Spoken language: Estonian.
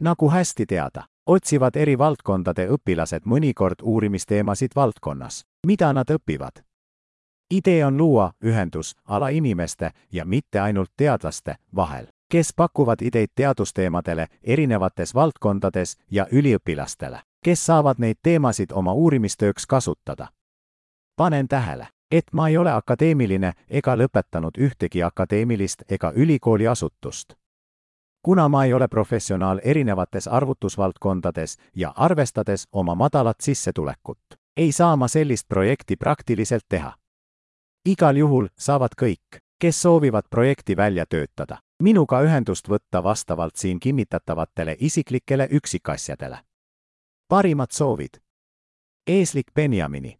nagu hästi teada, otsivad eri valdkondade õpilased mõnikord uurimisteemasid valdkonnas, mida nad õpivad. idee on luua ühendus alainimeste ja mitte ainult teadlaste vahel, kes pakuvad ideid teadusteemadele erinevates valdkondades ja üliõpilastele, kes saavad neid teemasid oma uurimistööks kasutada. panen tähele, et ma ei ole akadeemiline ega lõpetanud ühtegi akadeemilist ega ülikooliasutust kuna ma ei ole professionaal erinevates arvutusvaldkondades ja arvestades oma madalat sissetulekut, ei saa ma sellist projekti praktiliselt teha. igal juhul saavad kõik, kes soovivad projekti välja töötada, minuga ühendust võtta vastavalt siin kinnitatavatele isiklikele üksikasjadele. parimad soovid. eeslik Benjamini